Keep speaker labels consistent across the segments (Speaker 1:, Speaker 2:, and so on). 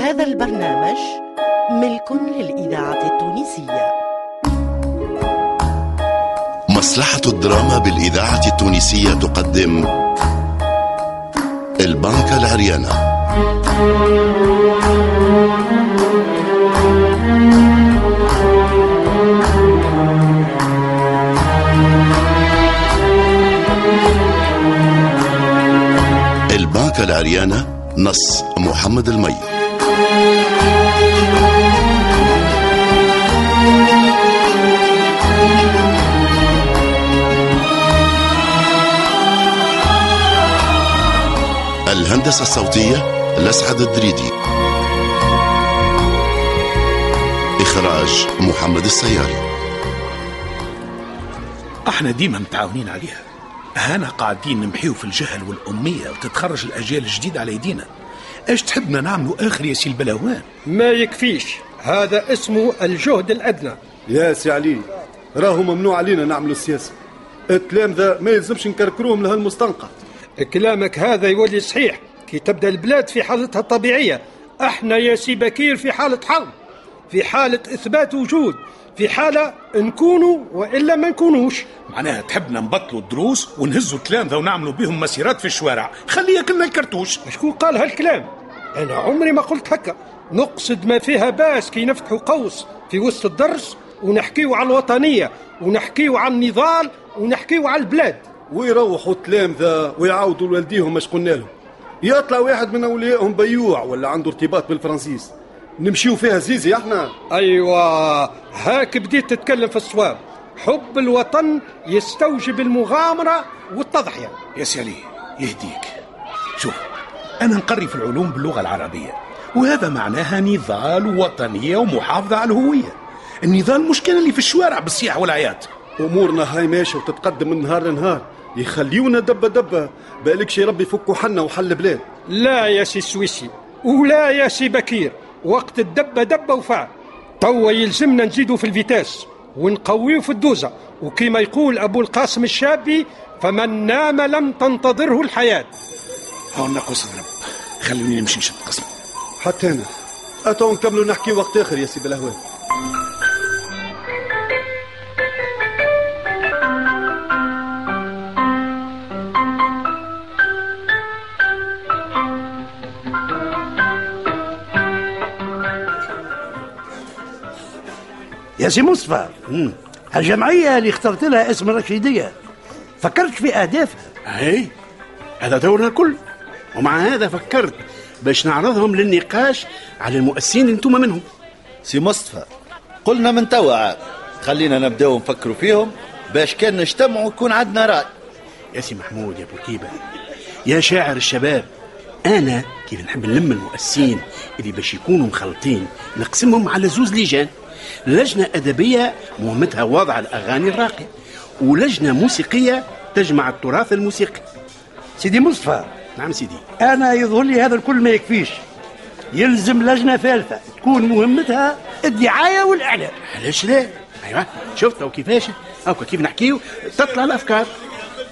Speaker 1: هذا البرنامج ملك للإذاعة التونسية.
Speaker 2: مصلحة الدراما بالإذاعة التونسية تقدم البنكة العريانة. البنكة العريانة نص محمد المي. الهندسة الصوتية لسعد الدريدي. إخراج محمد السياري.
Speaker 3: أحنا ديما متعاونين عليها. هانا قاعدين نمحيو في الجهل والأمية وتتخرج الأجيال الجديدة على يدينا. إيش تحبنا نعملوا آخر يا سي البلاوان؟
Speaker 4: ما يكفيش. هذا اسمه الجهد الأدنى.
Speaker 5: يا سي علي راهو ممنوع علينا نعملوا السياسة. التلامذة ما يلزمش نكركروهم لهالمستنقع.
Speaker 4: كلامك هذا يولي صحيح. كي تبدأ البلاد في حالتها الطبيعية. أحنا يا سي بكير في حالة حرب في حالة إثبات وجود في حالة نكونوا وإلا ما نكونوش.
Speaker 3: معناها تحبنا نبطلوا الدروس ونهزوا التلامذة ونعملوا بهم مسيرات في الشوارع. خلي ياكلنا الكرتوش.
Speaker 4: شكون قال هالكلام أنا عمري ما قلت هكا. نقصد ما فيها باس كي نفتحوا قوس في وسط الدرس ونحكيو على الوطنية ونحكيو على النضال ونحكيو على البلاد.
Speaker 5: ويروحوا التلامذة ويعاودوا لوالديهم إش قلنا لهم. يطلع واحد من أوليائهم بيوع ولا عنده ارتباط بالفرنسيس. نمشيو فيها زيزي إحنا.
Speaker 4: أيوة هاك بديت تتكلم في الصواب. حب الوطن يستوجب المغامرة والتضحية.
Speaker 3: يا سي علي يهديك. شوف أنا نقري في العلوم باللغة العربية وهذا معناها نضال ووطنية ومحافظة على الهوية. النضال مش كان اللي في الشوارع بالصياح والعياط
Speaker 5: أمورنا هاي ماشية وتتقدم من نهار لنهار. يخليونا دبة دبة. بالك شي ربي يفكوا حنا وحل بلاد.
Speaker 4: لا يا سي السويسي ولا يا سي بكير. وقت الدبة دبة وفى. توا يلزمنا نزيدوا في ال vitesse ونقويو في الدوزة. وكما يقول أبو القاسم الشابي فمن نام لم تنتظره الحياة.
Speaker 3: هون نقص ضرب خلوني نمشي نشد قسم.
Speaker 5: حتى أنا. أتوا نكملوا نحكي وقت آخر يا سي بلهوان.
Speaker 6: يا سي مصطفى الجمعية اللي اخترت لها اسم الرشيدية فكرت في أهدافها
Speaker 7: هاي هذا دورنا الكل. ومع هذا فكرت باش نعرضهم للنقاش على المؤسسين اللي أنتم منهم.
Speaker 8: سي مصطفى قلنا من توا عاد. خلينا نبدأو نفكروا فيهم باش كان نجتمعوا يكون عندنا رأي.
Speaker 7: يا سي محمود يا بورقيبة يا شاعر الشباب أنا كيف نحب نلم المؤسسين اللي باش يكونوا مخلطين نقسمهم على زوز لجان. لجنة أدبية مهمتها وضع الأغاني الراقية ولجنة موسيقية تجمع التراث الموسيقي.
Speaker 6: سيدي مصطفى.
Speaker 7: نعم سيدي.
Speaker 6: أنا يظهر لي هذا الكل ما يكفيش. يلزم لجنة ثالثة تكون مهمتها الدعاية والإعلان.
Speaker 7: علاش لا؟ أيوه شفت أو كيفاش؟ أو كيف نحكيو؟ تطلع الأفكار.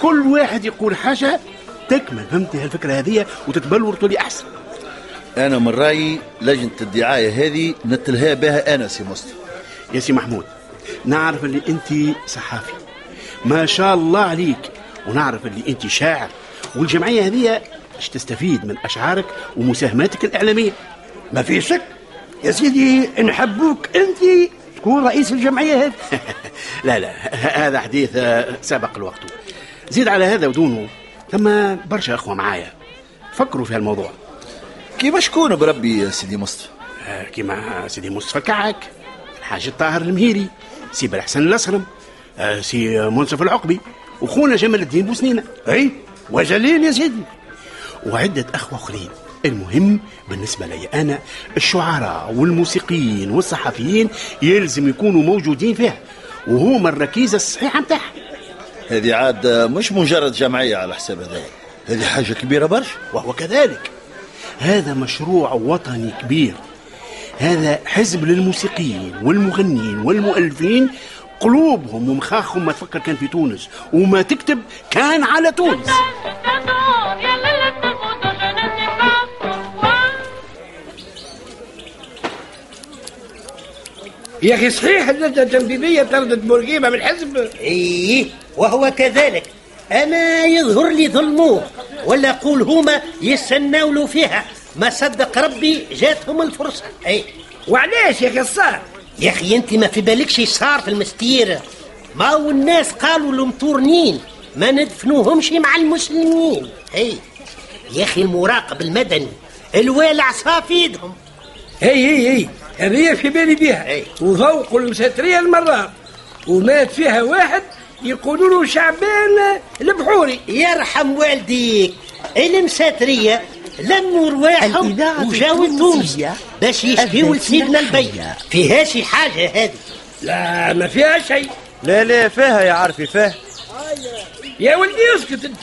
Speaker 7: كل واحد يقول حاجة تكمل. فهمتي هالفكرة هذه وتتبلور تولي احسن
Speaker 8: أنا من رأيي لجنة الدعاية هذه نتلهى بها أنا سي مصطفى.
Speaker 7: يا سي محمود نعرف اللي أنت صحافي. ما شاء الله عليك ونعرف اللي أنت شاعر. والجمعية هذه باش تستفيد من أشعارك ومساهماتك الإعلامية.
Speaker 6: ما في شك. يا سيدي نحبوك أنت تكون رئيس الجمعية هذه.
Speaker 7: لا لا هذا حديث سبق الوقت. زيد على هذا ودونه. ثم برشا أخوة معايا. فكروا في هالموضوع.
Speaker 8: كيف شكون بربي يا سيدي مصطفى؟
Speaker 7: آه، كيما سيدي مصطفى الكعك الحاج الطاهر المهيري سي بالحسن الأصرم آه، سي منصف العقبي وخونا جمال الدين بوسنينة.
Speaker 6: أي؟ وجليل يا سيدي.
Speaker 7: وعدة أخوة أخرين. المهم بالنسبة لي أنا الشعراء والموسيقيين والصحفيين يلزم يكونوا موجودين فيها وهما الركيزة الصحيحة متاعها.
Speaker 8: هذه عاد مش مجرد جمعية على حساب هذا. هذه حاجة كبيرة برشا.
Speaker 7: وهو كذلك. هذا مشروع وطني كبير. هذا حزب للموسيقيين والمغنيين والمؤلفين. قلوبهم ومخاخهم ما تفكر كان في تونس وما تكتب كان على تونس.
Speaker 9: يا أخي صحيح اللجنة التنفيذيه طردت بورقيبة من الحزب
Speaker 10: إيه وهو كذلك. أما يظهر لي ظلموه. ولا قول هما يستناولوا فيها. ما صدق ربي جاتهم الفرصة. أي.
Speaker 9: وعلاش يا أخي صار
Speaker 10: يا أخي أنت ما في بالك شي صار في المستير؟ ما هو الناس قالوا المطورنين ما ندفنوهمش مع المسلمين. أي. يا أخي المراقب المدني الوالع صافيدهم
Speaker 9: هي هي هي هذه في بالي بيها
Speaker 10: أي.
Speaker 9: وفوق المساتريه المرات ومات فيها واحد يقولوا له شعبان البحوري
Speaker 10: يرحم والديك. المساترية لموا رواحهم
Speaker 1: الإذاعة
Speaker 10: وجاوا تونس.
Speaker 1: التونسية
Speaker 10: باش يشكيوا لسيدنا البي. فيها شي حاجة هذه؟
Speaker 9: لا ما فيها شيء
Speaker 5: لا لا فيها يا عارفي فيها.
Speaker 9: يا ولدي اسكت أنت.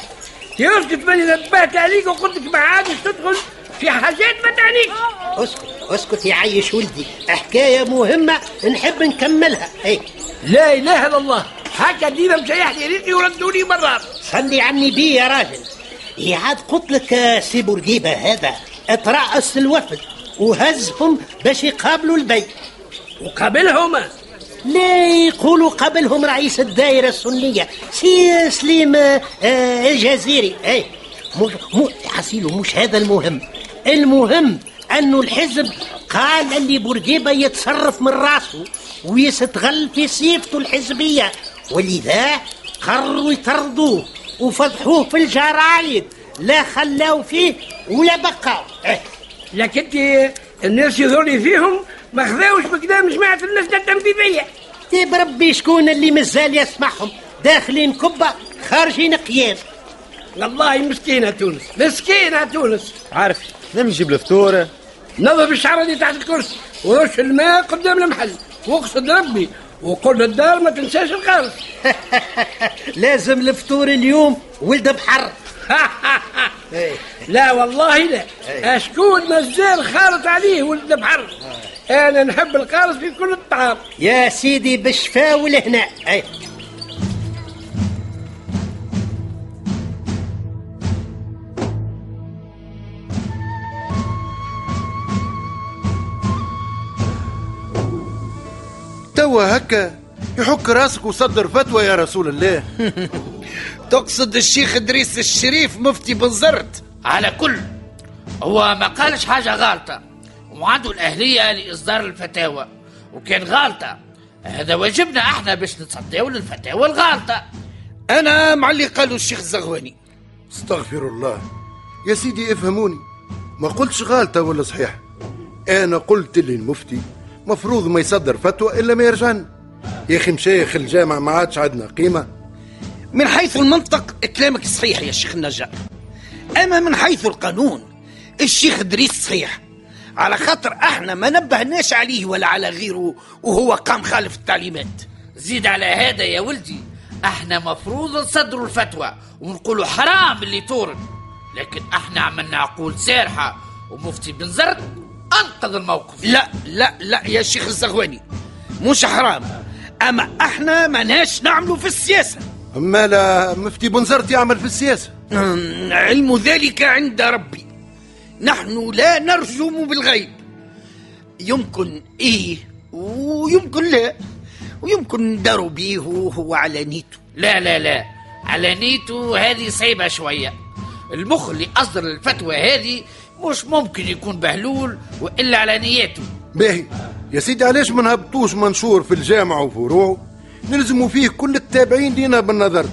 Speaker 9: اسكت ماني نبهت عليك وقلت لك ما عادش تدخل في حاجات ما تعنيك
Speaker 10: اسكت اسكت يا عيش ولدي. حكاية مهمة نحب نكملها. اي
Speaker 9: لا إله إلا الله. هكا ديما مشيح لي ريقي وردوني مرات
Speaker 10: صلي على النبي يا راجل. يا عاد قلت لك سي بورقيبة هذا. اترأس الوفد وهزهم باش يقابلوا البي
Speaker 9: وقابلهم؟
Speaker 10: لا يقولوا قبلهم رئيس الدائرة السنية سي سليم آه، الجزيري. اي مش مو حسيلو مش هذا المهم. المهم أنه الحزب قال اللي بورقيبة يتصرف من راسه ويستغل في صيفته الحزبية. ولذا قرروا يطردوه وفضحوه في الجرايد. لا خلاو فيه ولا بقاو. إيه.
Speaker 9: لكن الناس يظهرني فيهم ما خذاوش بكلام جماعة اللجنة التنفيذية
Speaker 10: طيب ربي شكون اللي مازال يسمعهم؟ داخلين كبة خارجين قيام
Speaker 9: والله مسكينة تونس مسكينة تونس.
Speaker 5: عارف نمشي نجيب الفطور.
Speaker 9: نظف الشعر اللي تحت الكرسي ورش الماء قدام المحل واقصد ربي وقول للدار ما تنساش القرص
Speaker 10: لازم الفطور اليوم ولد بحر.
Speaker 9: لا والله لا. أشكون مازال خالط عليه ولد بحر؟ أنا نحب القارص في كل الطعام.
Speaker 10: يا سيدي بالشفاء والهناء.
Speaker 11: توا هكا يحك راسك وصدر فتوى يا رسول الله.
Speaker 12: تقصد الشيخ إدريس الشريف مفتي بنزرت
Speaker 13: على كل. هو ما قالش حاجة غلطة وعنده الأهلية لإصدار الفتاوى. وكان غلطة هذا واجبنا إحنا باش نتصداو للفتاوى الغلطة
Speaker 12: أنا مع اللي قالوا الشيخ الزغواني.
Speaker 11: استغفر الله. يا سيدي افهموني. ما قلتش غالطة ولا صحيح؟ أنا قلت للمفتي مفروض ما يصدر فتوى إلا ما يرجعن. يا أخي مشايخ الجامع ما عادش عندنا قيمة.
Speaker 12: من حيث المنطق كلامك صحيح يا شيخ النجار أما من حيث القانون الشيخ إدريس صحيح. على خاطر أحنا ما نبهناش عليه ولا على غيره وهو قام خالف التعليمات.
Speaker 13: زيد على هذا يا ولدي أحنا مفروض نصدروا الفتوى ونقولوا حرام اللي تورد لكن أحنا عملنا عقول سارحة ومفتي بن زرد انقذ الموقف.
Speaker 12: لا لا لا يا شيخ الزغواني. مش حرام. أما إحنا ماناش نعملوا في السياسة.
Speaker 11: أما لا مفتي بنزرت يعمل في السياسة.
Speaker 12: أمم، علم ذلك عند ربي. نحن لا نرجم بالغيب. يمكن إيه ويمكن لا. ويمكن نداروا بيه وهو على نيته.
Speaker 13: لا لا لا. على نيته هذه صعيبة شوية. المخ اللي أصدر الفتوى هذه مش ممكن يكون بهلول وإلا على نيته
Speaker 11: باهي. يا سيدي علاش ما نهبطوش منشور في الجامع وفروعه؟ نلزموا فيه كل التابعين لينا بالنظر.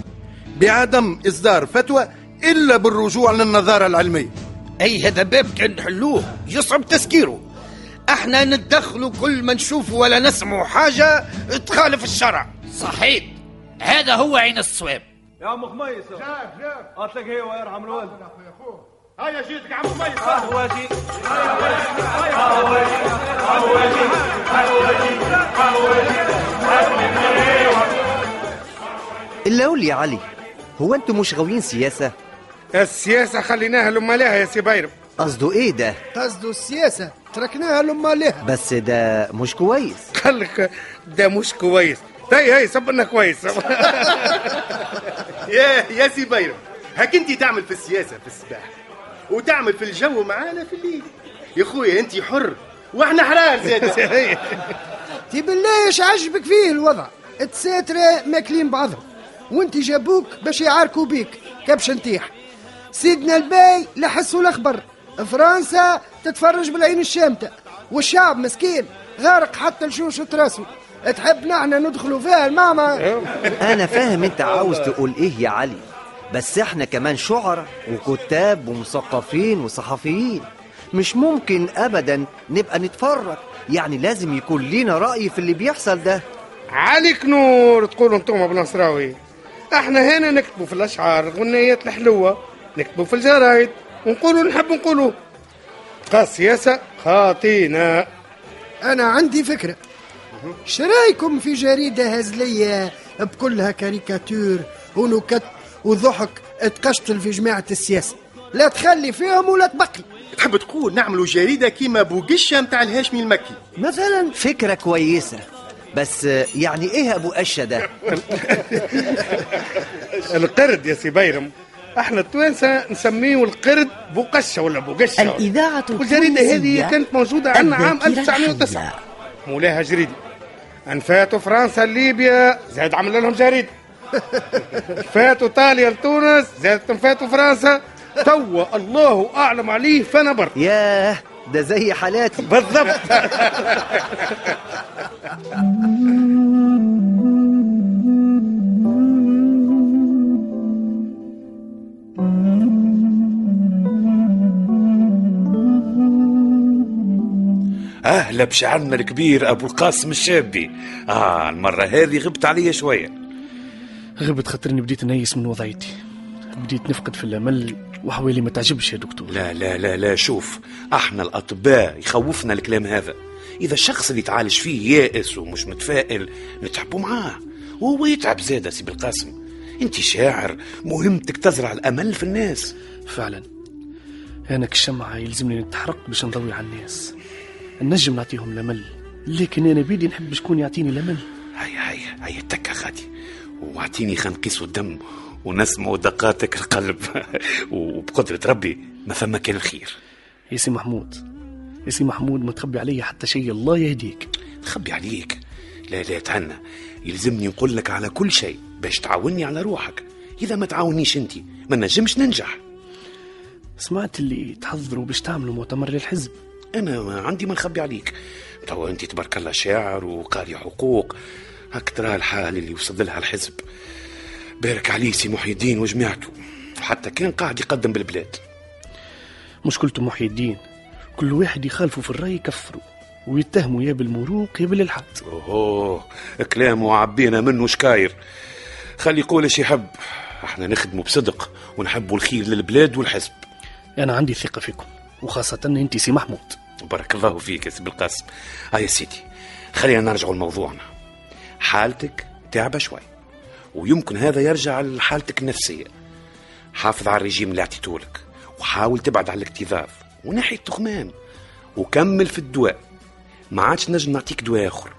Speaker 11: بعدم إصدار فتوى إلا بالرجوع للنظارة العلمية.
Speaker 12: أي هذا باب كان نحلوه يصعب تسكيره. أحنا نتدخلوا كل ما نشوف ولا نسمع حاجة تخالف الشرع.
Speaker 13: صحيح. هذا هو عين الصواب.
Speaker 5: يا عم خميس. شاف شاف اطلق هي ويرحم الوالد.
Speaker 14: هيا جيتك يا عم خميس
Speaker 5: قهوة جي.
Speaker 15: إلا قول لي يا علي هو أنتم مش غاويين سياسة؟
Speaker 14: السياسة خليناها لما لها يا سي بيرم
Speaker 15: قصده إيه ده؟
Speaker 14: قصده السياسة تركناها لما لها.
Speaker 15: بس ده مش كويس.
Speaker 14: قال لك ده مش كويس. هي هي صبرنا كويس.
Speaker 16: يا يا سي بيرم هاك انت تعمل في السياسة في الصباح وتعمل في الجو معانا في الليل. يا خويا أنت حر. وإحنا حرار زاد.
Speaker 17: تي بالله إيش عجبك فيه الوضع؟ التساترة ماكلين بعضهم. وأنت جابوك باش يعاركوا بيك. كبش نتيح. سيدنا الباي لا حس ولا خبر. فرنسا تتفرج بالعين الشامتة. والشعب مسكين. غارق حتى لشوشة راسه تحب نحن ندخلوا فيها الماما.
Speaker 15: أنا فاهم أنت عاوز تقول إيه يا علي. بس إحنا كمان شعراء وكتاب ومثقفين وصحفيين. مش ممكن ابدا نبقى نتفرج. يعني لازم يكون لينا رأي في اللي بيحصل ده.
Speaker 14: عليك نور تقولوا أنتم بنصراوي إحنا هنا نكتبوا في الأشعار الغنيات الحلوة نكتبوا في الجرايد ونقولوا نحب نقولوا قاس سياسه خاطينا.
Speaker 17: أنا عندي فكرة. شرايكم في جريدة هزلية بكلها كاريكاتير ونكت وضحك تقشتل في جماعة السياسة. لا تخلي فيهم ولا تبقي.
Speaker 16: تحب تقول نعملوا جريدة كيما بوقشة متاع الهاشمي المكي.
Speaker 15: مثلا. فكرة كويسة بس يعني إيه أبو قشة ده؟
Speaker 14: القرد يا سي بيرم. إحنا التوانسة نسميه القرد بوقشة ولا بوقشة.
Speaker 1: الإذاعة
Speaker 14: والجريدة هذه كانت موجودة عندنا عام
Speaker 1: الذاكرة
Speaker 14: 1909
Speaker 1: الحية.
Speaker 14: مولاها جريدي أنفاتوا فرنسا ليبيا زاد عمل لهم جريدة. فاتوا إيطاليا لتونس زادت انفاتوا فرنسا. توا الله أعلم عليه فنبر
Speaker 15: ياه ده زي حالاتي.
Speaker 14: بالضبط.
Speaker 18: أهلا بشعرنا الكبير أبو القاسم الشابي. آه المرة هذه غبت عليا شوية.
Speaker 19: غبت خاطرني بديت نيس من وضعيتي. بديت نفقد في الأمل وحوالي ما تعجبش يا دكتور.
Speaker 18: لا لا لا لا شوف إحنا الأطباء يخوفنا الكلام هذا. إذا الشخص اللي يتعالج فيه يائس ومش متفائل نتعبوا معاه. وهو يتعب زادة سي بالقاسم. أنت شاعر مهمتك تزرع الأمل في الناس.
Speaker 19: فعلا. أنا كالشمعة يلزمني نتحرق باش نضوي على الناس. النجم نعطيهم الأمل لكن أنا بيدي نحب شكون يعطيني الأمل.
Speaker 18: هيا هيا هيا تكا غادي. واعطيني خ نقيس الدم ونسمع دقاتك القلب. وبقدرة ربي ما فما كان الخير.
Speaker 19: يا سي محمود يا سي محمود ما تخبي علي حتى شيء الله يهديك.
Speaker 18: تخبي عليك؟ لا لا تهنى يلزمني نقول لك على كل شيء باش تعاوني على روحك. إذا ما تعاونيش أنت ما نجمش ننجح.
Speaker 19: سمعت اللي تحضروا باش تعملوا مؤتمر للحزب.
Speaker 18: أنا ما عندي ما نخبي عليك. توا أنت تبارك الله شاعر وقاري حقوق. هاك ترى الحال اللي وصل لها الحزب. بارك عليه سي محي الدين وجماعته. حتى كان قاعد يقدم بالبلاد.
Speaker 19: مشكلته محي الدين كل واحد يخالفوا في الرأي يكفروا ويتهموا يا بالمروق يا بالإلحاد.
Speaker 18: اوه كلامه عبينا منه شكاير. خلي يقول إيش يحب. إحنا نخدمه بصدق ونحبوا الخير للبلاد والحزب.
Speaker 19: أنا عندي ثقة فيكم وخاصة أنت سي محمود.
Speaker 18: بارك الله فيك يا سي بالقاسم. ها يا سيدي خلينا نرجع لموضوعنا. حالتك تعبة شوي. ويمكن هذا يرجع لحالتك النفسية. حافظ على الرجيم اللي اعطيتولك وحاول تبعد على الاكتظاظ ونحي التخمان وكمل في الدواء. ما عادش نجم نعطيك دواء آخر.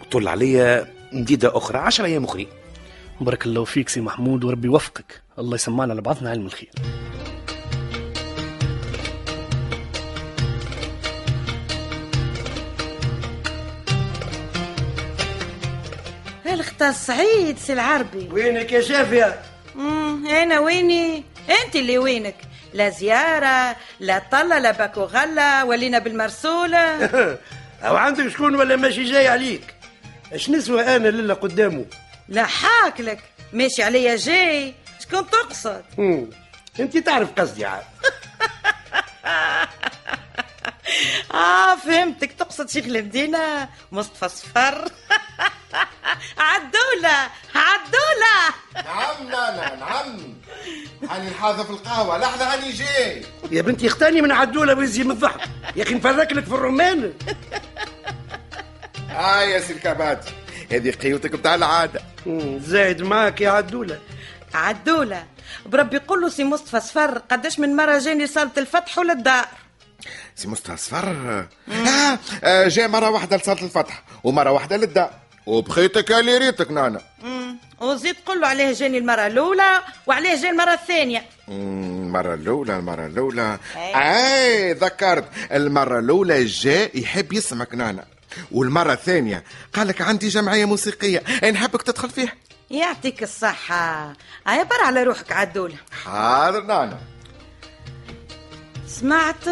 Speaker 18: وطل عليا مديدة أخرى عشر أيام أخرين.
Speaker 19: بارك الله فيك سي محمود وربي يوفقك. الله يسمعنا لبعضنا علم الخير.
Speaker 20: الخطا سعيد سي العربي.
Speaker 6: وينك يا شافية؟
Speaker 20: أنا ويني؟ أنت اللي وينك. لا زيارة لا طلة لا باكو غلة ولينا بالمرسولة.
Speaker 6: أو عندك شكون ولا ماشي جاي عليك؟ اش نسوى أنا للا قدامه؟
Speaker 20: لا حاكلك ماشي عليا جاي. شكون تقصد.
Speaker 6: أنت تعرف قصدي عاد.
Speaker 20: آه فهمتك. تقصد شيخ المدينة مصطفى صفر. عدولة عدولة
Speaker 21: نعم نانا نعم. هاني حاضر في القهوة. لحظة هاني جاي
Speaker 6: يا بنتي اختاني من عدولة ويزي من الضحك. يا أخي نفرك لك في الرومان
Speaker 21: آه يا سي الكباتي هذه قيوتك بتاع العادة.
Speaker 6: زايد معك يا عدولة
Speaker 20: عدولة بربي قول له سي مصطفى صفر. قداش من مرة جاني صالة الفتح ولا الدار؟
Speaker 21: سي مصطفى صفر. آه آه، جاء مرة واحدة لصالة الفتح ومرة واحدة للدار. وبخيتك اللي ريتك نانا.
Speaker 20: وزيد قول له عليه جاني المرة الأولى وعليه جاني المرة الثانية.
Speaker 21: المرة الأولى المرة الأولى.
Speaker 20: أي.
Speaker 21: أي ذكرت. المرة الأولى جاء يحب يسمعك نانا. والمرة الثانية قال لك عندي جمعية موسيقية نحبك تدخل فيها.
Speaker 20: يعطيك الصحة. هيا بر على روحك عدولة
Speaker 21: حاضر نانا.
Speaker 20: سمعت؟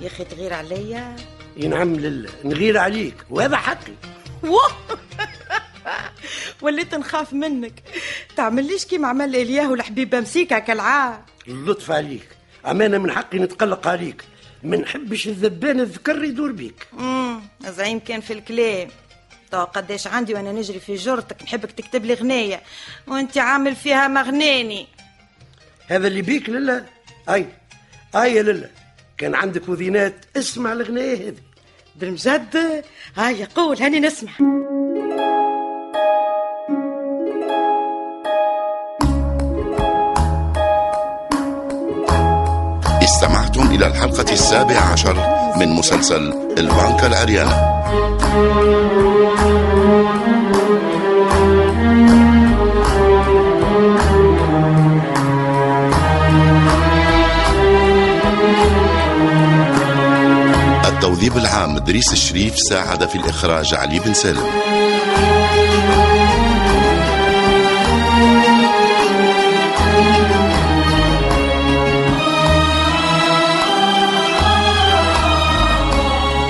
Speaker 20: يا أخي تغير عليا.
Speaker 6: ينعم لله نغير عليك. وهذا حقي.
Speaker 20: وليت نخاف منك. تعمليش كيما عمل إلياه والحبيبة مسيكة كالعاد
Speaker 6: اللطف عليك. أمانة من حقي نتقلق عليك. ما نحبش الذبان الذكر يدور بيك.
Speaker 20: امم زعيم كان في الكلام. تو قداش عندي وأنا نجري في جرتك نحبك تكتب لي غنية وأنت عامل فيها مغناني.
Speaker 6: هذا اللي بيك لله؟ أي. أي يا لله. كان عندك وذينات اسمع الغنية هذه.
Speaker 20: بالمجد هاي قول هاني نسمع.
Speaker 2: استمعتم إلى الحلقة السابعة عشر من مسلسل البنكة العريانة التوظيف العام دريس الشريف ساعد في الإخراج علي بن سالم.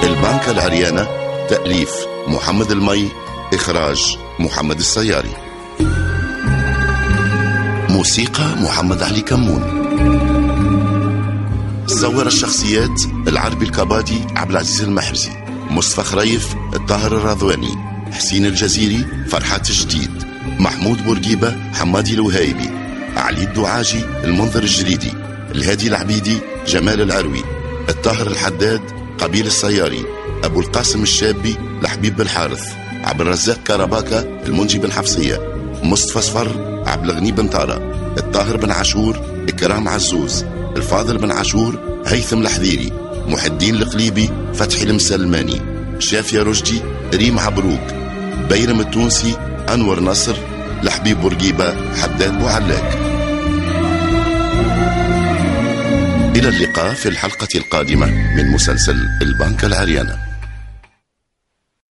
Speaker 2: البنكة العريانة تأليف محمد المي إخراج محمد السياري. موسيقى محمد علي كمون. صور الشخصيات العربي الكبادي عبد العزيز المحرزي مصطفى خريف الطاهر الرضواني حسين الجزيري فرحات الجديد محمود بورقيبة حمادي الوهايبي علي الدعاجي المنذر الجريدي الهادي العبيدي جمال العروي الطاهر الحداد قبيل السياري أبو القاسم الشابي لحبيب بن حارث عبد الرزاق كرباكة المنجي بن حفصية مصطفى صفر عبد الغني بن طارق الطاهر بن عاشور إكرام عزوز الفاضل بن عاشور هيثم الحذيري محي الدين القليبي فتحي المسلماني شافية رشدي ريم عبروك بيرم التونسي أنور نصر لحبيب بورقيبة حداد بوعلاك. إلى اللقاء في الحلقة القادمة من مسلسل البنك العريانة.